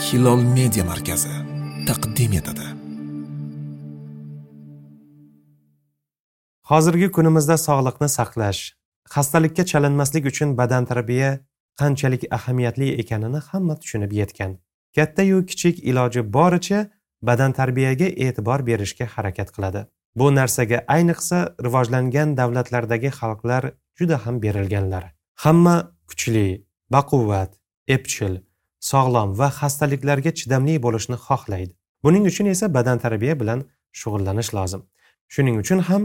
hilol media markazi taqdim etadi. Hozirgi kunimizda sog'liqni saqlash xastalikka chalinmaslik uchun badan tarbiya qanchalik ahamiyatli ekanini hamma tushunib yetgan. Kattayu kichik iloji boricha badan tarbiyaga e'tibor berishga harakat qiladi. Bu narsaga ayniqsa rivojlangan davlatlardagi xalqlar juda ham berilganlar. Hamma kuchli baquvvat epchil sog'lom va xastaliklarga chidamli bo'lishni xohlaydi. Buning uchun esa badan tarbiya bilan shug'ullanish lozim. Shuning uchun ham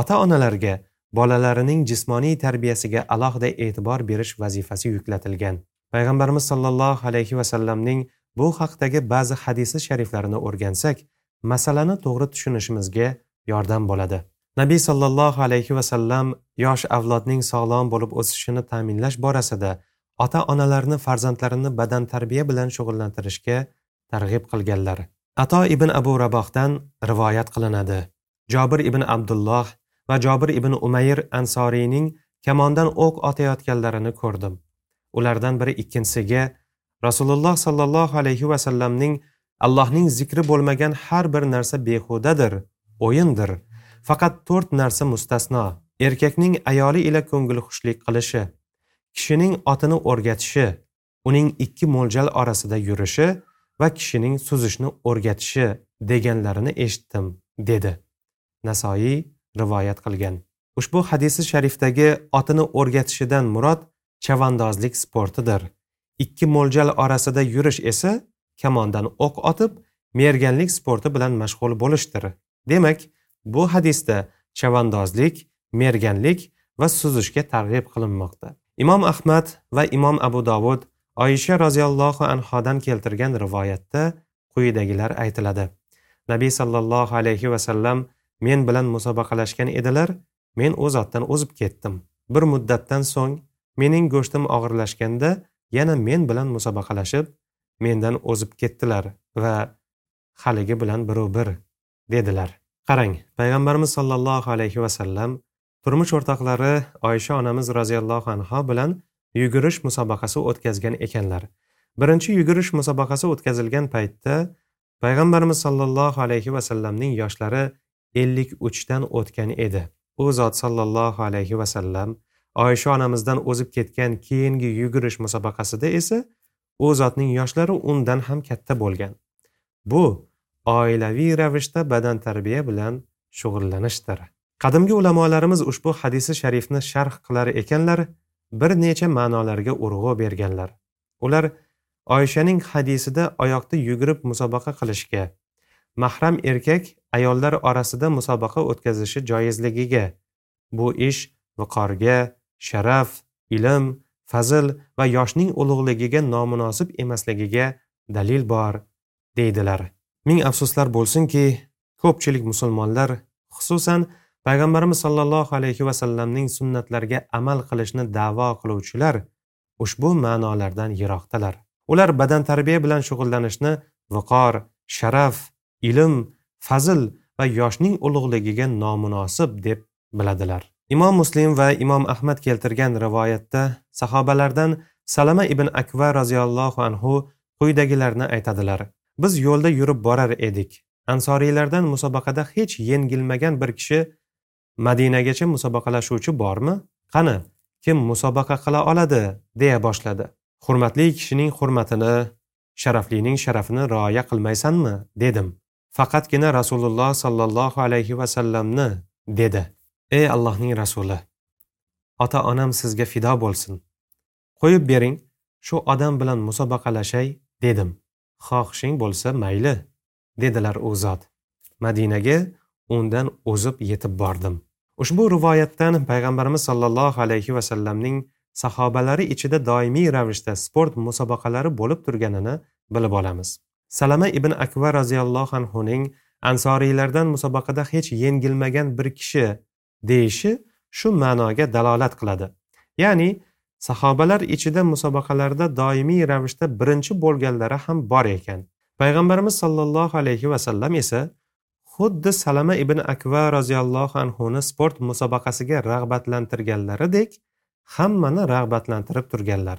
ota onalarga bolalarining jismoniy tarbiyasiga alohida e'tibor berish vazifasi yuklatilgan. Payg'ambarimiz sollallohu alayhi vasallamning bu haqdagi ba'zi hadisi shariflarini o'rgansak masalani to'g'ri tushunishimizga yordam bo'ladi. Nabiy sollallohu alayhi vasallam yosh avlodning sog'lom bo'lib o'sishini ta'minlash borasida ota onalarni farzandlarini badan tarbiya bilan shug'ullantirishga targ'ib qilganlar. Ato ibn abu rabohdan rivoyat qilinadi. Jobir ibn abdulloh va jobir ibn umayr ansoriyning kamondan o'q otayotganlarini ko'rdim. Ulardan biri ikkinchisiga rasululloh sollallohu alayhi vasallamning allohning zikri bo'lmagan har bir narsa behudadir o'yindir. Faqat to'rt narsa mustasno erkakning ayoli ila ko'ngilxushlik qilishi kishining otini o'rgatishi uning ikki mo'ljal orasida yurishi va kishining suzishni o'rgatishi deganlarini eshitdim dedi. Nasoiy rivoyat qilgan. Ushbu hadisi sharifdagi otini o'rgatishidan murod chavandozlik sportidir. Ikki mo'ljal orasida yurish esa kamondan o'q otib merganlik sporti bilan mashg'ul bo'lishdir. Demak bu hadisda chavandozlik merganlik va suzishga targ'ib qilinmoqda. Imom ahmad va imom abu dovud oyisha roziyallohu anhodan keltirgan rivoyatda quyidagilar aytiladi. Nabiy sollallohu alayhi vasallam men bilan musobaqalashgan edilar men u zotdan o'zib ketdim. Bir muddatdan so'ng mening go'shtim og'irlashganda yana men bilan musobaqalashib mendan o'zib ketdilar va haligi bilan birov bir dedilar. Qarang payg'ambarimiz sollallohu alayhi vasallam turmush o'rtoqlari oysha onamiz roziyallohu anho bilan yugurish musobaqasi o'tkazgan ekanlar. Birinchi yugurish musobaqasi o'tkazilgan paytda payg'ambarimiz sollallohu alayhi vasallamning yoshlari ellik uchdan o'tgan edi. U zot sollallohu alayhi vasallam oysha onamizdan o'zib ketgan keyingi yugurish musobaqasida esa u zotning yoshlari undan ham katta bo'lgan. Bu oilaviy ravishda badan tarbiya bilan shug'ullanishdir. Qadimgi ulamolarimiz ushbu hadisi sharifni sharh qilar ekanlar bir necha ma'nolarga urg'u berganlar. Ular oyshaning hadisida oyoqda yugurib musobaqa qilishga mahram erkak ayollar orasida musobaqa o'tkazishi joizligiga bu ish viqorga sharaf ilm fazil va yoshning ulug'ligiga nomunosib emasligiga dalil bor deydilar. Ming afsuslar bo'lsinki ko'pchilik musulmonlar xususan payg'ambarimiz sollallohu alayhi vasallamning sunnatlariga amal qilishni da'vo qiluvchilar ushbu ma'nolardan yiroqdalar. Ular badan tarbiya bilan shug'ullanishni viqor sharaf ilm fazil va yoshning ulug'ligiga nomunosib deb biladilar. Imom muslim va imom ahmad keltirgan rivoyatda sahobalardan salama ibn akva roziyallohu anhu quyidagilarni aytadilar. Biz yo'lda yurib borar edik. Ansoriylardan musobaqada hech yengilmagan bir kishi madinagacha musobaqalashuvchi bormi? Qani kim musobaqa qila oladi? deya boshladi. Hurmatli kishining hurmatini sharaflining sharafini rioya qilmaysanmi? dedim. Faqatgina rasululloh sollallohu alayhi vasallamni dedi. Ey allohning rasuli ota onam sizga fido bo'lsin. Qo'yib bering shu odam bilan musobaqalashay dedim. Xohishing bo'lsa mayli dedilar u zot. Madinaga undan o'zib yetib bordim. Ushbu rivoyatdan payg'ambarimiz sollallohu alayhi vasallamning sahobalari ichida doimiy ravishda sport musobaqalari bo'lib turganini bilib olamiz. Salama ibn akva roziyallohu anhuning ansoriylardan musobaqada hech yengilmagan bir kishi deyishi shu ma'noga dalolat qiladi. Ya'ni sahobalar ichida musobaqalarda doimiy ravishda birinchi bo'lganlari ham bor ekan. Payg'ambarimiz sollallohu alayhi vasallam esa xuddi salama ibn akva roziyallohu anhuni sport musobaqasiga rag'batlantirganlaridek hammani rag'batlantirib turganlar.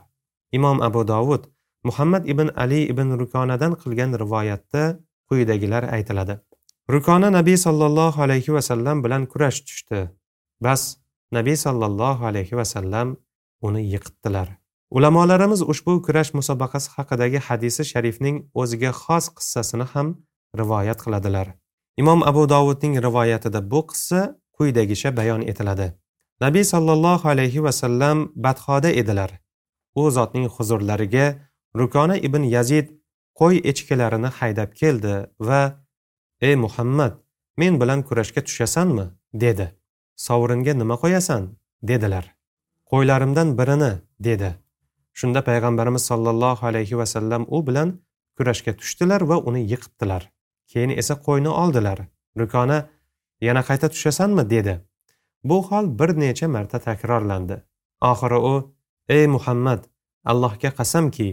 Imom abu dovud muhammad ibn ali ibn rukonadan qilgan rivoyatda quyidagilar aytiladi. Rukona nabiy sollallohu alayhi vasallam bilan kurash tushdi. Bas nabiy sollallohu alayhi vasallam uni yiqitdilar. Ulamolarimiz ushbu kurash musobaqasi haqidagi hadisi sharifning o'ziga xos qissasini ham rivoyat qiladilar. Imom abu dovudning rivoyatida bu qissa quyidagicha bayon etiladi. Nabiy sollallohu alayhi vasallam badhoda edilar. U zotning huzurlariga rukona ibn yazid qo'y echkilarini haydab keldi va ey muhammad men bilan kurashga tushasanmi? dedi. Sovringa nima qo'yasan? dedilar. Qo'ylarimdan birini dedi. Shunda payg'ambarimiz sollallohu alayhi vasallam u bilan kurashga tushdilar va uni yiqitdilar. Keyin esa qo'yni oldilar. Rukona yana qayta tushasanmi? dedi. Bu hol bir necha marta takrorlandi. Oxiri u ey muhammad allohga qasamki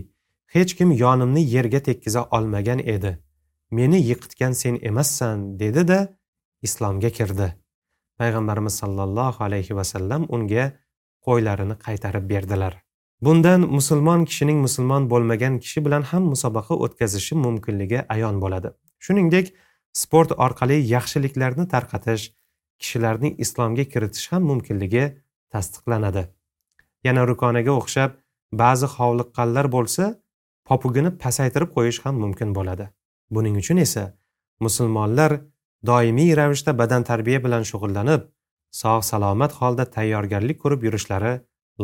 hech kim yonimni yerga tekkiza olmagan edi. Meni yiqitgan sen emassan dedi da islomga kirdi. Payg'ambarimiz sollallohu alayhi vasallam unga qo'ylarini qaytarib berdilar. Bundan musulmon kishining musulmon bo'lmagan kishi bilan ham musobaqa o'tkazishi mumkinligi ayon bo'ladi. Shuningdek sport orqali yaxshiliklarni tarqatish kishilarni islomga kiritish ham mumkinligi tasdiqlanadi. Yana rukonaga o'xshab ba'zi hovliqqanlar bo'lsa popugini pasaytirib qo'yish ham mumkin bo'ladi. Buning uchun esa musulmonlar doimiy ravishda badan tarbiya bilan shug'ullanib sog' salomat holda tayyorgarlik ko'rib yurishlari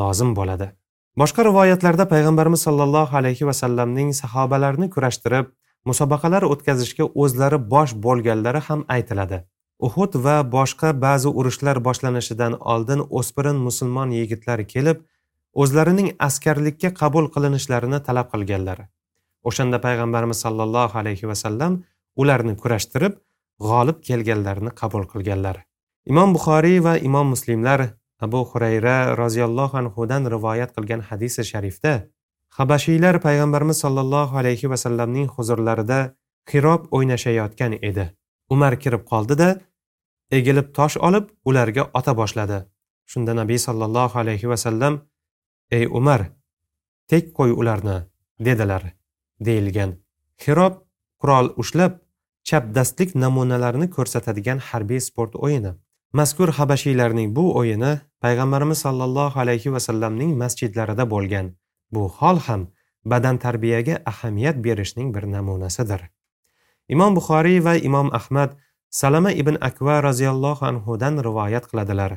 lozim bo'ladi. Boshqa rivoyatlarda payg'ambarimiz sollallohu alayhi vasallamning sahobalarni kurashtirib musobaqalar o'tkazishga o'zlari bosh bo'lganlari ham aytiladi. Uhud va boshqa ba'zi urushlar boshlanishidan oldin o'spirin musulmon yigitlar kelib o'zlarining askarlikka qabul qilinishlarini talab qilganlar. O'shanda payg'ambarimiz sollallohu alayhi vasallam ularni kurashtirib g'olib kelganlarini qabul qilganlar. Imom buxoriy va imom muslimlar abu hurayra roziyallohu anhudan rivoyat qilgan hadisi sharifda habashiylar payg'ambarimiz sollallohu alayhi vasallamning huzurlarida xirob o'ynashayotgan edi. Umar kirib qoldida egilib tosh olib ularga ota boshladi. Shunda nabiy sollallohu alayhi vasallam ey umar tek qo'y ularni dedilar deyilgan. Xirob qurol ushlab chapdastlik namunalarini ko'rsatadigan harbiy sport o'yini. Mazkur habashiylarning bu o'yini payg'ambarimiz sollallohu alayhi vasallamning masjidlarida bo'lgan. Bu hol ham badan tarbiyaga ahamiyat berishning bir namunasidir. Imom buxoriy va imom ahmad salama ibn akva roziyallohu anhudan rivoyat qiladilar.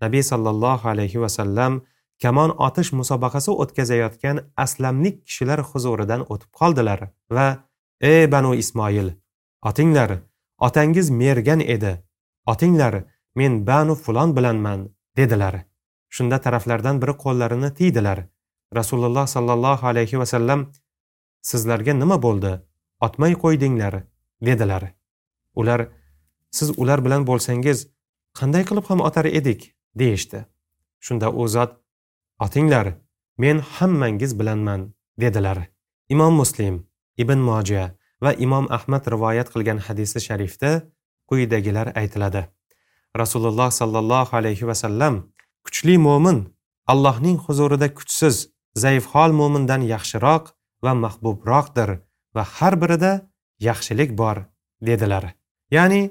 Nabiy sollallohu alayhi vasallam kamon otish musobaqasi o'tkazayotgan aslamlik kishilar huzuridan o'tib qoldilar va ey banu ismoil otinglar otangiz mergan edi. Otinglar men banu fulon bilanman dedilar. Shunda taraflardan biri qo'llarini tiydilar. Rasululloh sollallohu alayhi vasallam sizlarga nima bo'ldi? Otmay qo'ydinglar dedilar. Ular siz ular bilan bo'lsangiz qanday qilib ham otar edik? deyishdi. Shunda u zot otinglar men hammangiz bilanman dedilar. Imom muslim ibn moja va imom ahmad rivoyat qilgan hadisi sharifda quyidagilar aytiladi. Rasululloh sollallohu alayhi vasallam kuchli mo'min allohning huzurida kuchsiz zaifhol mo'mindan yaxshiroq va mahbubroqdir va har birida yaxshilik bor dedilar. Ya'ni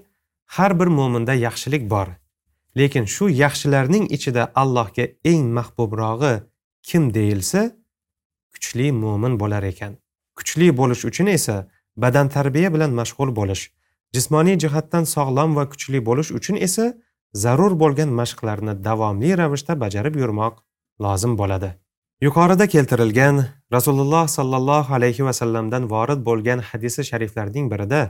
har bir mo'minda yaxshilik bor. Lekin shu yaxshilarning ichida allohga eng mahbubrog'i kim deyilsa kuchli mo'min bo'lar ekan. Kuchli bo'lish uchun esa badan tarbiya bilan mashg'ul bo'lish jismoniy jihatdan sog'lom va kuchli bo'lish uchun esa zarur bo'lgan mashqlarni davomli ravishda bajarib yurmoq lozim bo'ladi. Yuqorida keltirilgan rasululloh sollallohu alayhi vasallamdan vorid bo'lgan hadisi shariflarning birida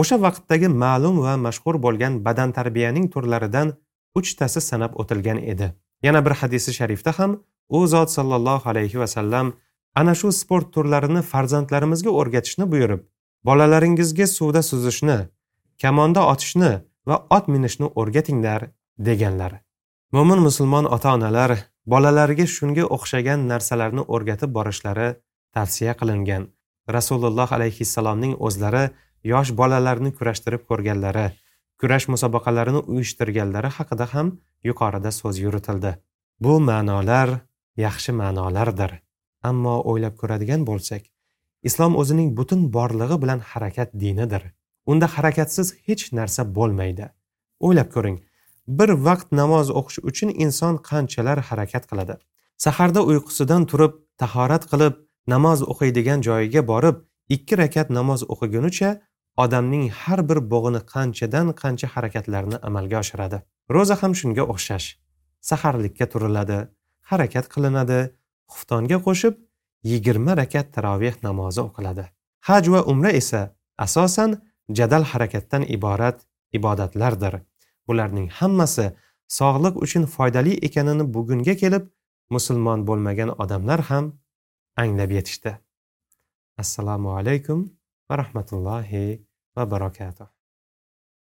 o'sha vaqtdagi ma'lum va mashhur bo'lgan badan tarbiyaning turlaridan uchtasi sanab o'tilgan edi. Yana bir hadisi sharifda ham u zot sollallohu alayhi vasallam ana shu sport turlarini farzandlarimizga o'rgatishni buyurib bolalaringizga suvda suzishni kamonda otishni va ot minishni o'rgatinglar deganlar. Mo'min musulmon ota onalar bolalariga shunga o'xshagan narsalarni o'rgatib borishlari tavsiya qilingan. Rasululloh alayhissalomning o'zlari yosh bolalarni kurashtirib ko'rganlari kurash musobaqalarini uyushtirganlari haqida ham yuqorida so'z yuritildi. Bu ma'nolar yaxshi ma'nolardir. Ammo o'ylab ko'radigan bo'lsak islom o'zining butun borlig'i bilan harakat dinidir. Unda harakatsiz hech narsa bo'lmaydi. O'ylab ko'ring bir vaqt namoz o'qish uchun inson qanchalar harakat qiladi? Saharda uyqusidan turib tahorat qilib namoz o'qiydigan joyiga borib ikki rakat namoz o'qigunicha odamning har bir bog'ini qanchadan qancha harakatlarni amalga oshiradi? Ro'za ham shunga o'xshash. Saharlikka turiladi harakat qilinadi xuftonga qo'shib yigirma rakat taroveh namozi o'qiladi. Haj va umra esa asosan jadal harakatdan iborat ibodatlardir. Bularning hammasi sog'liq uchun foydali ekanini bugunga kelib musulmon bo'lmagan odamlar ham anglab yetishdi. Assalomu alaykum va rahmatullohi va barakatuh.